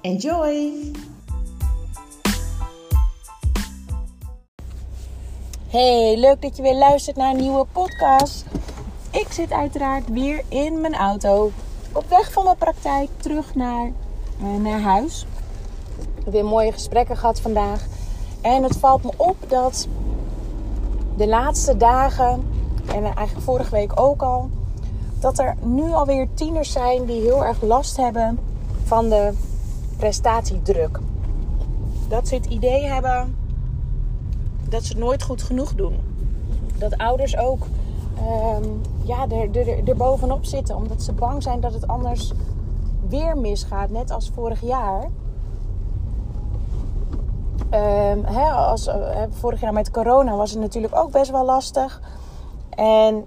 Enjoy! Hey, leuk dat je weer luistert naar een nieuwe podcast. Ik zit uiteraard weer in mijn auto. Op weg van mijn praktijk terug naar, uh, naar huis. Weer mooie gesprekken gehad vandaag. En het valt me op dat de laatste dagen, en eigenlijk vorige week ook al, dat er nu alweer tieners zijn die heel erg last hebben van de prestatiedruk. Dat ze het idee hebben dat ze het nooit goed genoeg doen. Dat ouders ook um, ja, er, er, er bovenop zitten. Omdat ze bang zijn dat het anders weer misgaat. Net als vorig jaar. Um, als, uh, vorig jaar met corona was het natuurlijk ook best wel lastig. En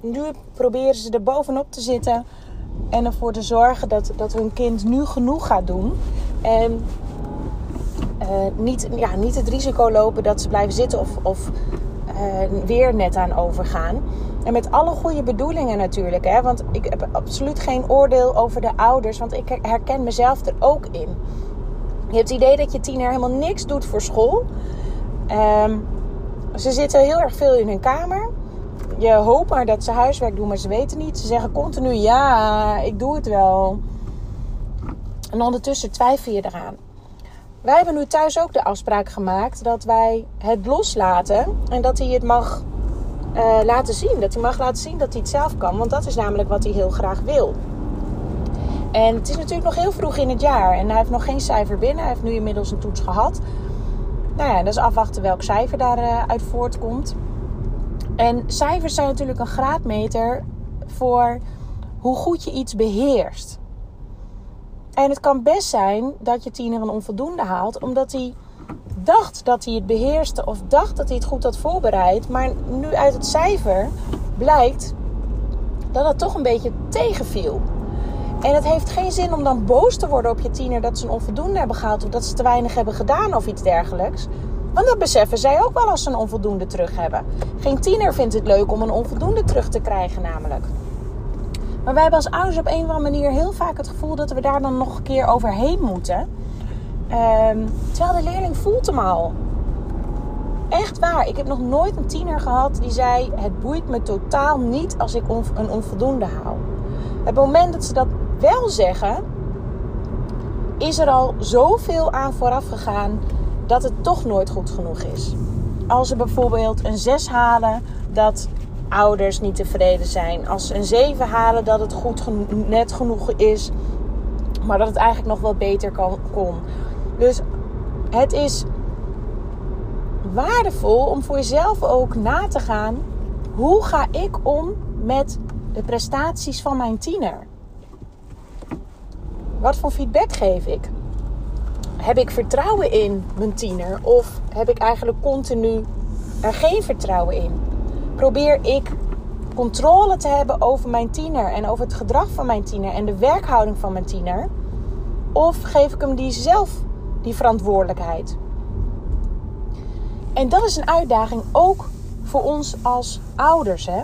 nu proberen ze er bovenop te zitten. En ervoor te zorgen dat, dat hun kind nu genoeg gaat doen. En uh, niet, ja, niet het risico lopen dat ze blijven zitten of, of uh, weer net aan overgaan. En met alle goede bedoelingen natuurlijk. Hè? Want ik heb absoluut geen oordeel over de ouders. Want ik herken mezelf er ook in. Je hebt het idee dat je tiener helemaal niks doet voor school. Um, ze zitten heel erg veel in hun kamer. Je hoopt maar dat ze huiswerk doen, maar ze weten niet. Ze zeggen continu ja, ik doe het wel. En ondertussen twijfel je eraan. Wij hebben nu thuis ook de afspraak gemaakt dat wij het loslaten en dat hij het mag uh, laten zien. Dat hij mag laten zien dat hij het zelf kan, want dat is namelijk wat hij heel graag wil. En het is natuurlijk nog heel vroeg in het jaar en hij heeft nog geen cijfer binnen. Hij heeft nu inmiddels een toets gehad. Nou ja, dat is afwachten welk cijfer daaruit voortkomt. En cijfers zijn natuurlijk een graadmeter voor hoe goed je iets beheerst. En het kan best zijn dat je tiener een onvoldoende haalt, omdat hij dacht dat hij het beheerste of dacht dat hij het goed had voorbereid. Maar nu uit het cijfer blijkt dat het toch een beetje tegenviel. En het heeft geen zin om dan boos te worden op je tiener dat ze een onvoldoende hebben gehaald of dat ze te weinig hebben gedaan of iets dergelijks. Want dat beseffen zij ook wel als ze een onvoldoende terug hebben. Geen tiener vindt het leuk om een onvoldoende terug te krijgen, namelijk. Maar wij hebben als ouders op een of andere manier heel vaak het gevoel dat we daar dan nog een keer overheen moeten. Um, terwijl de leerling voelt hem al. Echt waar. Ik heb nog nooit een tiener gehad die zei: Het boeit me totaal niet als ik een onvoldoende haal. Het moment dat ze dat wel zeggen, is er al zoveel aan vooraf gegaan dat het toch nooit goed genoeg is. Als ze bijvoorbeeld een 6 halen, dat ouders niet tevreden zijn. Als ze een 7 halen, dat het goed net genoeg is, maar dat het eigenlijk nog wel beter kan, kon. Dus het is waardevol om voor jezelf ook na te gaan: hoe ga ik om met de prestaties van mijn tiener? Wat voor feedback geef ik? Heb ik vertrouwen in mijn tiener of heb ik eigenlijk continu er geen vertrouwen in? probeer ik controle te hebben over mijn tiener en over het gedrag van mijn tiener en de werkhouding van mijn tiener? Of geef ik hem die zelf die verantwoordelijkheid? En dat is een uitdaging ook voor ons als ouders. Hè?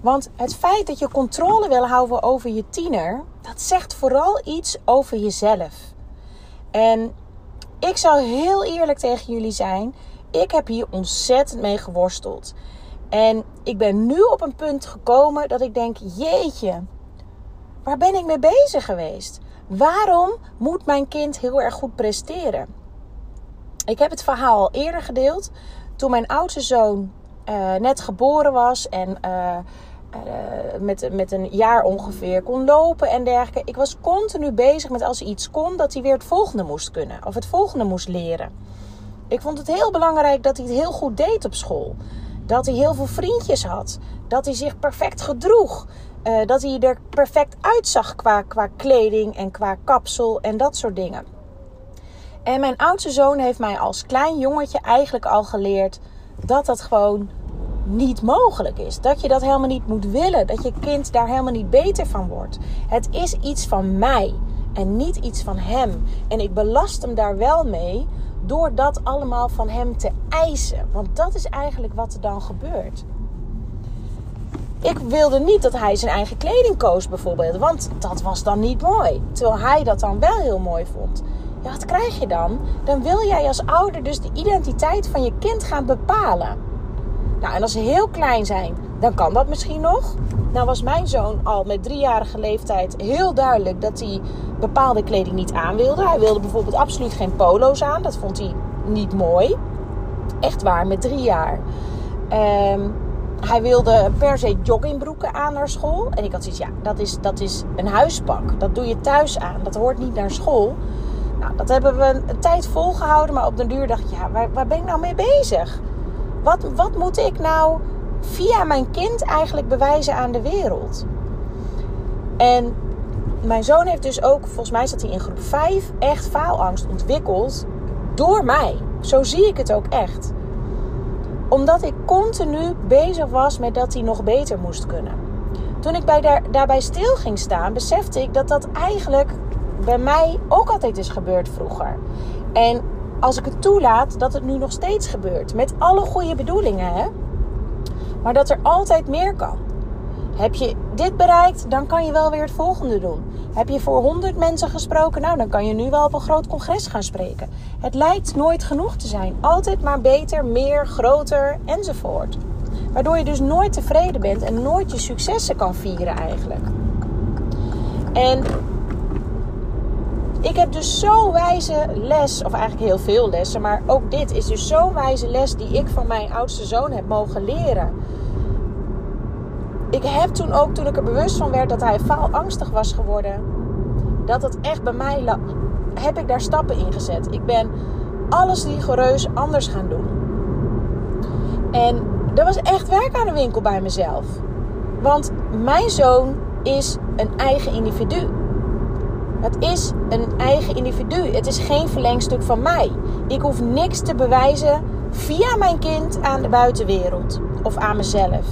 Want het feit dat je controle wil houden over je tiener, dat zegt vooral iets over jezelf. En ik zal heel eerlijk tegen jullie zijn. Ik heb hier ontzettend mee geworsteld. En ik ben nu op een punt gekomen dat ik denk: jeetje, waar ben ik mee bezig geweest? Waarom moet mijn kind heel erg goed presteren? Ik heb het verhaal al eerder gedeeld. Toen mijn oudste zoon uh, net geboren was en uh, uh, met, met een jaar ongeveer kon lopen en dergelijke. Ik was continu bezig met als hij iets kon, dat hij weer het volgende moest kunnen of het volgende moest leren. Ik vond het heel belangrijk dat hij het heel goed deed op school. Dat hij heel veel vriendjes had. Dat hij zich perfect gedroeg. Uh, dat hij er perfect uitzag qua, qua kleding en qua kapsel en dat soort dingen. En mijn oudste zoon heeft mij als klein jongetje eigenlijk al geleerd dat dat gewoon niet mogelijk is. Dat je dat helemaal niet moet willen. Dat je kind daar helemaal niet beter van wordt. Het is iets van mij en niet iets van hem. En ik belast hem daar wel mee door dat allemaal van hem te eisen. Want dat is eigenlijk wat er dan gebeurt. Ik wilde niet dat hij zijn eigen kleding koos, bijvoorbeeld. Want dat was dan niet mooi. Terwijl hij dat dan wel heel mooi vond. Ja, wat krijg je dan? Dan wil jij als ouder dus de identiteit van je kind gaan bepalen. Nou, en als ze heel klein zijn, dan kan dat misschien nog. Nou was mijn zoon al met driejarige leeftijd heel duidelijk dat hij bepaalde kleding niet aan wilde. Hij wilde bijvoorbeeld absoluut geen polo's aan. Dat vond hij niet mooi. Echt waar, met drie jaar. Um, hij wilde per se joggingbroeken aan naar school. En ik had zoiets, ja, dat is, dat is een huispak. Dat doe je thuis aan. Dat hoort niet naar school. Nou, dat hebben we een tijd volgehouden. Maar op de duur dacht ik, ja, waar, waar ben ik nou mee bezig? Wat, wat moet ik nou via mijn kind eigenlijk bewijzen aan de wereld? En mijn zoon heeft dus ook, volgens mij zat hij in groep 5, echt faalangst ontwikkeld door mij. Zo zie ik het ook echt. Omdat ik continu bezig was met dat hij nog beter moest kunnen. Toen ik bij daar, daarbij stil ging staan, besefte ik dat dat eigenlijk bij mij ook altijd is gebeurd vroeger. En als ik het toelaat, dat het nu nog steeds gebeurt. Met alle goede bedoelingen, hè? Maar dat er altijd meer kan. Heb je dit bereikt, dan kan je wel weer het volgende doen. Heb je voor 100 mensen gesproken, nou dan kan je nu wel op een groot congres gaan spreken. Het lijkt nooit genoeg te zijn. Altijd maar beter, meer, groter enzovoort. Waardoor je dus nooit tevreden bent en nooit je successen kan vieren eigenlijk. En ik heb dus zo'n wijze les, of eigenlijk heel veel lessen, maar ook dit is dus zo'n wijze les die ik van mijn oudste zoon heb mogen leren. Ik heb toen ook, toen ik er bewust van werd dat hij faalangstig was geworden, dat het echt bij mij lag, heb ik daar stappen in gezet. Ik ben alles rigoureus anders gaan doen. En er was echt werk aan de winkel bij mezelf. Want mijn zoon is een eigen individu. Het is een eigen individu. Het is geen verlengstuk van mij. Ik hoef niks te bewijzen via mijn kind aan de buitenwereld of aan mezelf.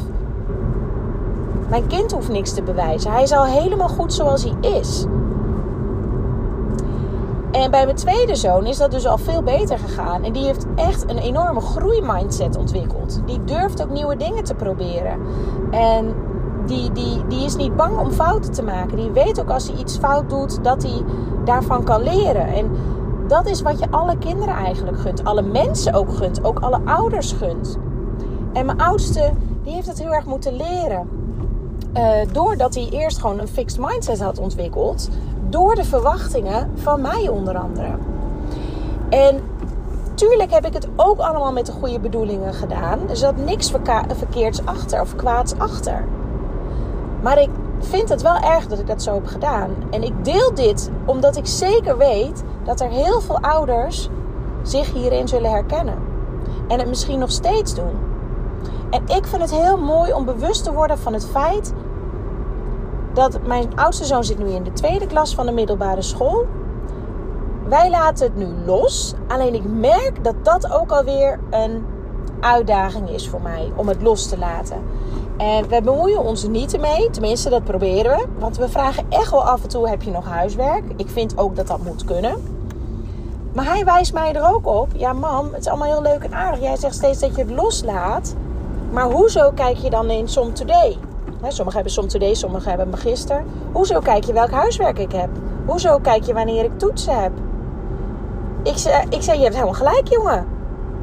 Mijn kind hoeft niks te bewijzen. Hij is al helemaal goed zoals hij is. En bij mijn tweede zoon is dat dus al veel beter gegaan. En die heeft echt een enorme groeimindset ontwikkeld. Die durft ook nieuwe dingen te proberen. En die, die, die is niet bang om fouten te maken. Die weet ook als hij iets fout doet, dat hij daarvan kan leren. En dat is wat je alle kinderen eigenlijk gunt. Alle mensen ook gunt. Ook alle ouders gunt. En mijn oudste, die heeft het heel erg moeten leren. Uh, doordat hij eerst gewoon een fixed mindset had ontwikkeld. Door de verwachtingen van mij onder andere. En tuurlijk heb ik het ook allemaal met de goede bedoelingen gedaan. Er zat niks verkeerds achter of kwaads achter. Maar ik vind het wel erg dat ik dat zo heb gedaan. En ik deel dit omdat ik zeker weet dat er heel veel ouders zich hierin zullen herkennen. En het misschien nog steeds doen. En ik vind het heel mooi om bewust te worden van het feit dat mijn oudste zoon zit nu in de tweede klas van de middelbare school. Wij laten het nu los. Alleen ik merk dat dat ook alweer een uitdaging is voor mij om het los te laten. En we bemoeien ons niet ermee. Tenminste, dat proberen we. Want we vragen echt wel af en toe: heb je nog huiswerk? Ik vind ook dat dat moet kunnen. Maar hij wijst mij er ook op. Ja, mam, het is allemaal heel leuk en aardig. Jij zegt steeds dat je het loslaat. Maar hoezo kijk je dan in Som Today? sommigen hebben Som Today, sommigen hebben Magister. Hoezo kijk je welk huiswerk ik heb? Hoezo kijk je wanneer ik toetsen heb? Ik zei, ik zei, je hebt helemaal gelijk, jongen.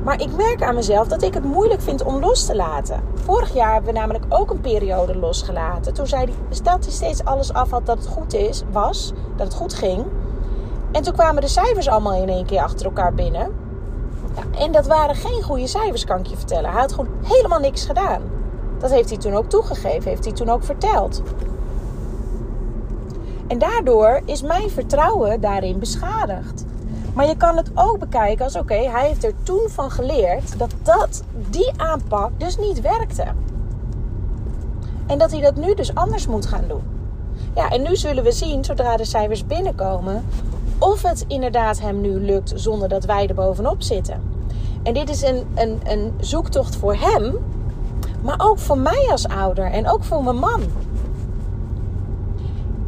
Maar ik merk aan mezelf dat ik het moeilijk vind om los te laten. Vorig jaar hebben we namelijk ook een periode losgelaten. Toen zei hij, dat hij steeds alles af had dat het goed is, was, dat het goed ging. En toen kwamen de cijfers allemaal in één keer achter elkaar binnen. En dat waren geen goede cijfers, kan ik je vertellen. Hij had gewoon helemaal niks gedaan. Dat heeft hij toen ook toegegeven, heeft hij toen ook verteld. En daardoor is mijn vertrouwen daarin beschadigd. Maar je kan het ook bekijken als: oké, hij heeft er toen van geleerd dat, dat die aanpak dus niet werkte. En dat hij dat nu dus anders moet gaan doen. Ja, en nu zullen we zien, zodra de cijfers binnenkomen, of het inderdaad hem nu lukt zonder dat wij er bovenop zitten. En dit is een, een, een zoektocht voor hem, maar ook voor mij als ouder en ook voor mijn man.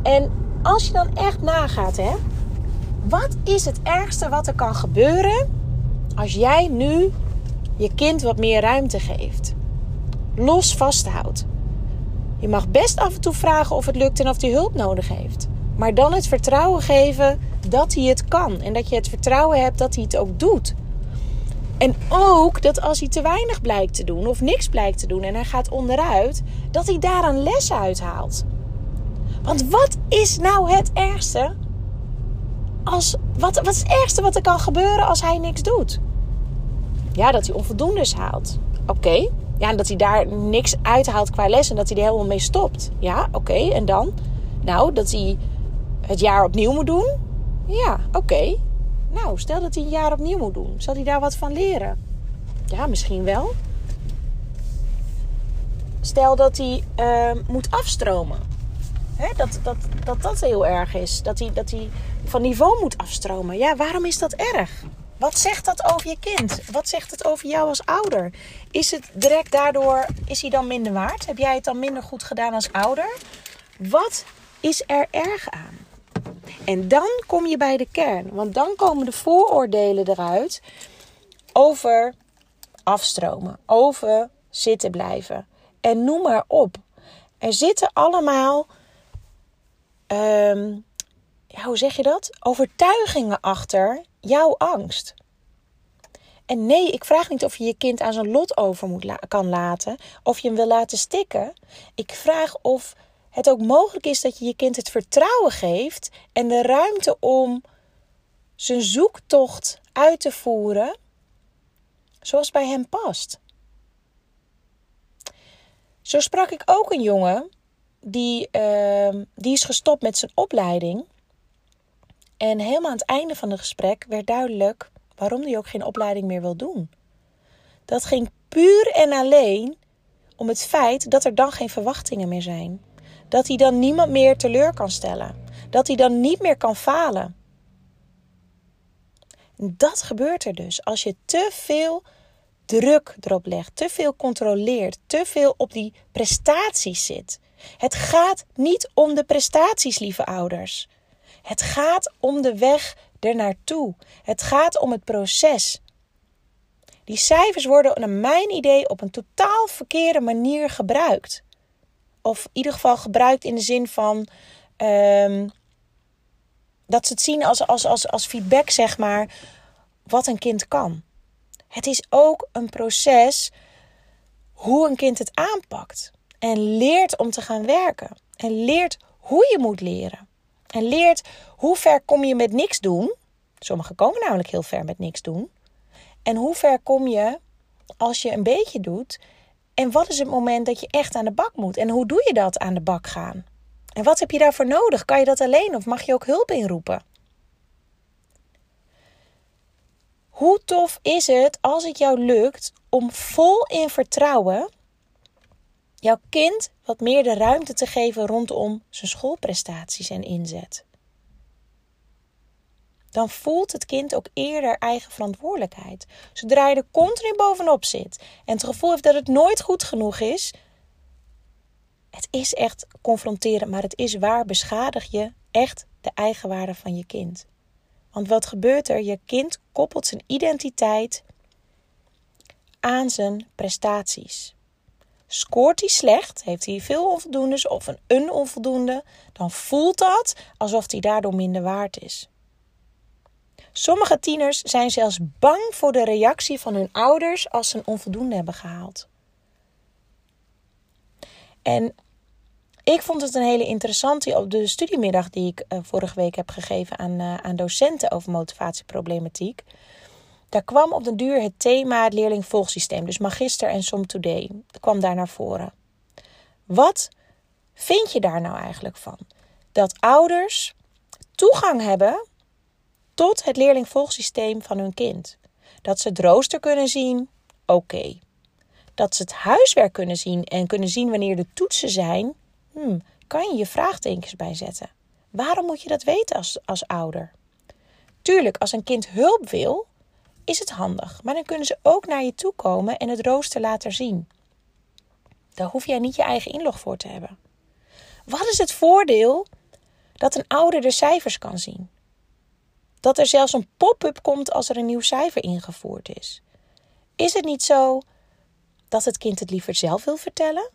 En als je dan echt nagaat, hè, wat is het ergste wat er kan gebeuren als jij nu je kind wat meer ruimte geeft? Los vasthoudt. Je mag best af en toe vragen of het lukt en of hij hulp nodig heeft. Maar dan het vertrouwen geven dat hij het kan. En dat je het vertrouwen hebt dat hij het ook doet. En ook dat als hij te weinig blijkt te doen of niks blijkt te doen en hij gaat onderuit, dat hij daar een les uithaalt. Want wat is nou het ergste? Als, wat, wat is het ergste wat er kan gebeuren als hij niks doet? Ja, dat hij onvoldoendes haalt. Oké. Ja, en dat hij daar niks uithaalt qua les en dat hij er helemaal mee stopt. Ja, oké. En dan? Nou, dat hij het jaar opnieuw moet doen. Ja, oké. Nou, stel dat hij een jaar opnieuw moet doen. Zal hij daar wat van leren? Ja, misschien wel. Stel dat hij uh, moet afstromen. Dat, dat, dat dat heel erg is. Dat hij, dat hij van niveau moet afstromen. Ja, waarom is dat erg? Wat zegt dat over je kind? Wat zegt het over jou als ouder? Is het direct daardoor, is hij dan minder waard? Heb jij het dan minder goed gedaan als ouder? Wat is er erg aan? En dan kom je bij de kern. Want dan komen de vooroordelen eruit over afstromen, over zitten blijven. En noem maar op. Er zitten allemaal, um, ja, hoe zeg je dat? Overtuigingen achter jouw angst. En nee, ik vraag niet of je je kind aan zijn lot over moet kan laten, of je hem wil laten stikken. Ik vraag of het ook mogelijk is dat je je kind het vertrouwen geeft en de ruimte om zijn zoektocht uit te voeren zoals bij hem past. Zo sprak ik ook een jongen die, uh, die is gestopt met zijn opleiding. En helemaal aan het einde van het gesprek werd duidelijk waarom hij ook geen opleiding meer wil doen. Dat ging puur en alleen om het feit dat er dan geen verwachtingen meer zijn. Dat hij dan niemand meer teleur kan stellen. Dat hij dan niet meer kan falen. Dat gebeurt er dus als je te veel druk erop legt, te veel controleert, te veel op die prestaties zit. Het gaat niet om de prestaties, lieve ouders. Het gaat om de weg ernaartoe. Het gaat om het proces. Die cijfers worden naar mijn idee op een totaal verkeerde manier gebruikt. Of in ieder geval gebruikt in de zin van um, dat ze het zien als, als, als, als feedback, zeg maar, wat een kind kan. Het is ook een proces hoe een kind het aanpakt. En leert om te gaan werken. En leert hoe je moet leren. En leert hoe ver kom je met niks doen. Sommigen komen namelijk heel ver met niks doen. En hoe ver kom je als je een beetje doet en wat is het moment dat je echt aan de bak moet? En hoe doe je dat aan de bak gaan? En wat heb je daarvoor nodig? Kan je dat alleen of mag je ook hulp inroepen? Hoe tof is het als het jou lukt om vol in vertrouwen jouw kind wat meer de ruimte te geven rondom zijn schoolprestaties en inzet? dan voelt het kind ook eerder eigen verantwoordelijkheid. Zodra je er continu bovenop zit en het gevoel heeft dat het nooit goed genoeg is, het is echt confronterend, maar het is waar, beschadig je echt de eigenwaarde van je kind. Want wat gebeurt er? Je kind koppelt zijn identiteit aan zijn prestaties. Scoort hij slecht, heeft hij veel onvoldoendes of een, onvoldoende, dan voelt dat alsof hij daardoor minder waard is. Sommige tieners zijn zelfs bang voor de reactie van hun ouders als ze een onvoldoende hebben gehaald. En ik vond het een hele interessante op de studiemiddag die ik uh, vorige week heb gegeven aan, uh, aan docenten over motivatieproblematiek. Daar kwam op den duur het thema het leerlingvolgsysteem, dus magister en som today, kwam daar naar voren. Wat vind je daar nou eigenlijk van? Dat ouders toegang hebben tot het leerlingvolgsysteem van hun kind. Dat ze het rooster kunnen zien, oké. Dat ze het huiswerk kunnen zien en kunnen zien wanneer de toetsen zijn, hmm, kan je je vraagtekens bijzetten. Waarom moet je dat weten als, als ouder? Tuurlijk, als een kind hulp wil, is het handig. Maar dan kunnen ze ook naar je toe komen en het rooster laten zien. Daar hoef jij niet je eigen inlog voor te hebben. Wat is het voordeel dat een ouder de cijfers kan zien? Dat er zelfs een pop-up komt als er een nieuw cijfer ingevoerd is. Is het niet zo dat het kind het liever zelf wil vertellen?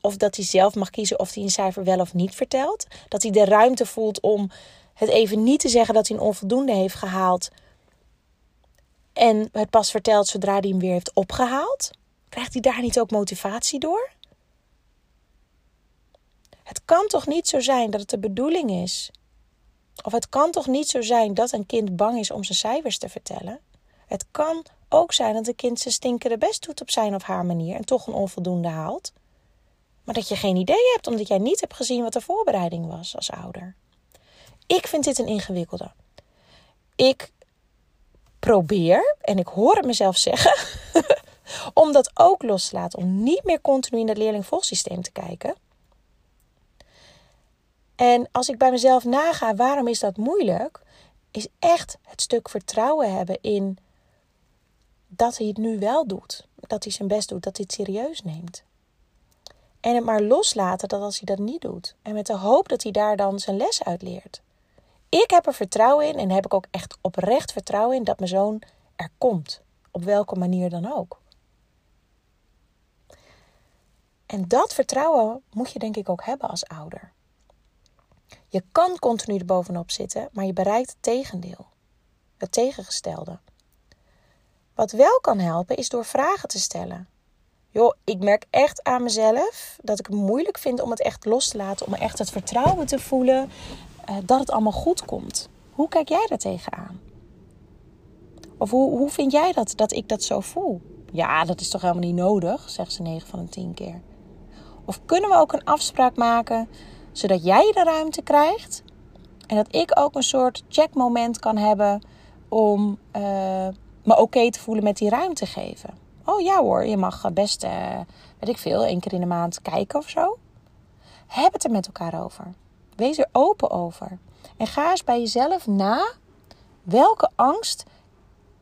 Of dat hij zelf mag kiezen of hij een cijfer wel of niet vertelt? Dat hij de ruimte voelt om het even niet te zeggen dat hij een onvoldoende heeft gehaald. En het pas vertelt zodra hij hem weer heeft opgehaald? Krijgt hij daar niet ook motivatie door? Het kan toch niet zo zijn dat het de bedoeling is? Of het kan toch niet zo zijn dat een kind bang is om zijn cijfers te vertellen? Het kan ook zijn dat een kind zijn stinkende best doet op zijn of haar manier en toch een onvoldoende haalt. Maar dat je geen idee hebt omdat jij niet hebt gezien wat de voorbereiding was als ouder. Ik vind dit een ingewikkelde. Ik probeer, en ik hoor het mezelf zeggen, om dat ook los te laten. Om niet meer continu in het leerlingvolgsysteem te kijken. En als ik bij mezelf naga, waarom is dat moeilijk? Is echt het stuk vertrouwen hebben in dat hij het nu wel doet. Dat hij zijn best doet, dat hij het serieus neemt. En het maar loslaten dat als hij dat niet doet. En met de hoop dat hij daar dan zijn les uit leert. Ik heb er vertrouwen in en heb ik ook echt oprecht vertrouwen in dat mijn zoon er komt. Op welke manier dan ook. En dat vertrouwen moet je denk ik ook hebben als ouder. Je kan continu er bovenop zitten, maar je bereikt het tegendeel. Het tegengestelde. Wat wel kan helpen is door vragen te stellen. Joh, ik merk echt aan mezelf dat ik het moeilijk vind om het echt los te laten, om echt het vertrouwen te voelen dat het allemaal goed komt. Hoe kijk jij daar tegenaan? Of hoe, hoe vind jij dat, dat ik dat zo voel? Ja, dat is toch helemaal niet nodig, zegt ze 9 van de 10 keer. Of kunnen we ook een afspraak maken zodat jij de ruimte krijgt en dat ik ook een soort checkmoment kan hebben om uh, me oké te voelen met die ruimte geven? Oh ja hoor, je mag best, uh, weet ik veel, één keer in de maand kijken of zo. Heb het er met elkaar over. Wees er open over. En ga eens bij jezelf na welke angst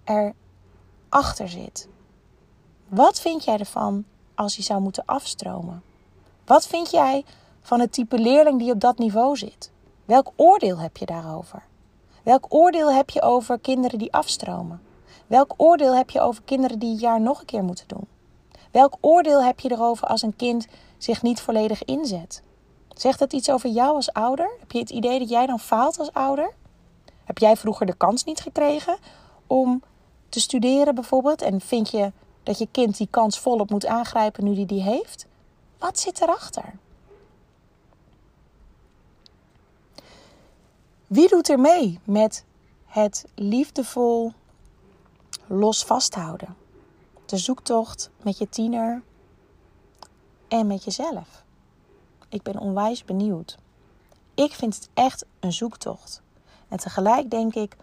er achter zit. Wat vind jij ervan als je zou moeten afstromen? Wat vind jij van het type leerling die op dat niveau zit? Welk oordeel heb je daarover? Welk oordeel heb je over kinderen die afstromen? Welk oordeel heb je over kinderen die het jaar nog een keer moeten doen? Welk oordeel heb je erover als een kind zich niet volledig inzet? Zegt dat iets over jou als ouder? Heb je het idee dat jij dan faalt als ouder? Heb jij vroeger de kans niet gekregen om te studeren bijvoorbeeld? En vind je dat je kind die kans volop moet aangrijpen nu die die heeft? Wat zit erachter? Wie doet er mee met het liefdevol los vasthouden? De zoektocht met je tiener en met jezelf. Ik ben onwijs benieuwd. Ik vind het echt een zoektocht. En tegelijk denk ik,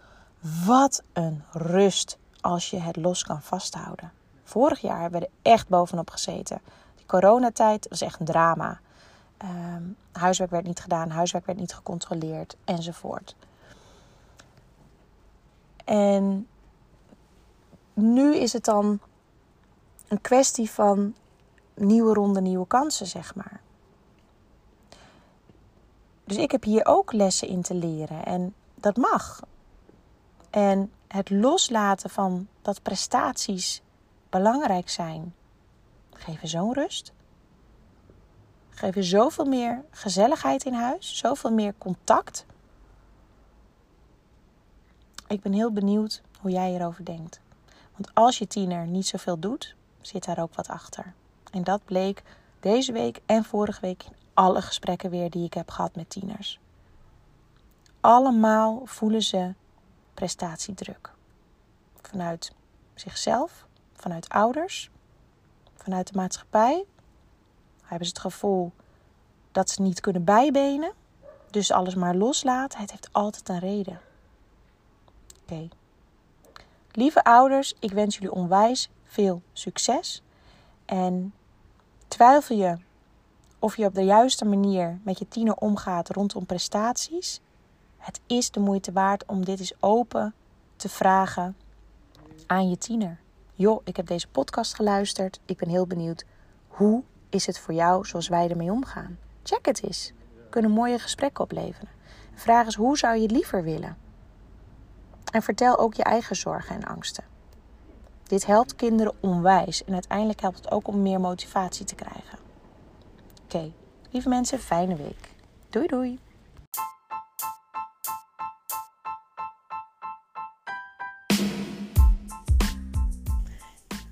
wat een rust als je het los kan vasthouden. Vorig jaar hebben we er echt bovenop gezeten. Die coronatijd was echt een drama. Ehm, huiswerk werd niet gedaan, huiswerk werd niet gecontroleerd enzovoort. En nu is het dan een kwestie van nieuwe ronde, nieuwe kansen, zeg maar. Dus ik heb hier ook lessen in te leren en dat mag. En het loslaten van dat prestaties belangrijk zijn, geven zo'n rust. Geven zoveel meer gezelligheid in huis, zoveel meer contact. Ik ben heel benieuwd hoe jij hierover denkt. Want als je tiener niet zoveel doet, zit daar ook wat achter. En dat bleek deze week en vorige week in alle gesprekken weer die ik heb gehad met tieners. Allemaal voelen ze prestatiedruk. Vanuit zichzelf, vanuit ouders, vanuit de maatschappij. Hebben ze het gevoel dat ze niet kunnen bijbenen, dus alles maar loslaten. Het heeft altijd een reden. Oké. Lieve ouders, ik wens jullie onwijs veel succes. En twijfel je of je op de juiste manier met je tiener omgaat rondom prestaties? Het is de moeite waard om dit eens open te vragen aan je tiener. Joh, ik heb deze podcast geluisterd. Ik ben heel benieuwd. Hoe is het voor jou zoals wij ermee omgaan? Check het eens. Kunnen mooie gesprekken opleveren. Vraag eens hoe zou je het liever willen? En vertel ook je eigen zorgen en angsten. Dit helpt kinderen onwijs en uiteindelijk helpt het ook om meer motivatie te krijgen. Oké, lieve mensen, fijne week. Doei doei!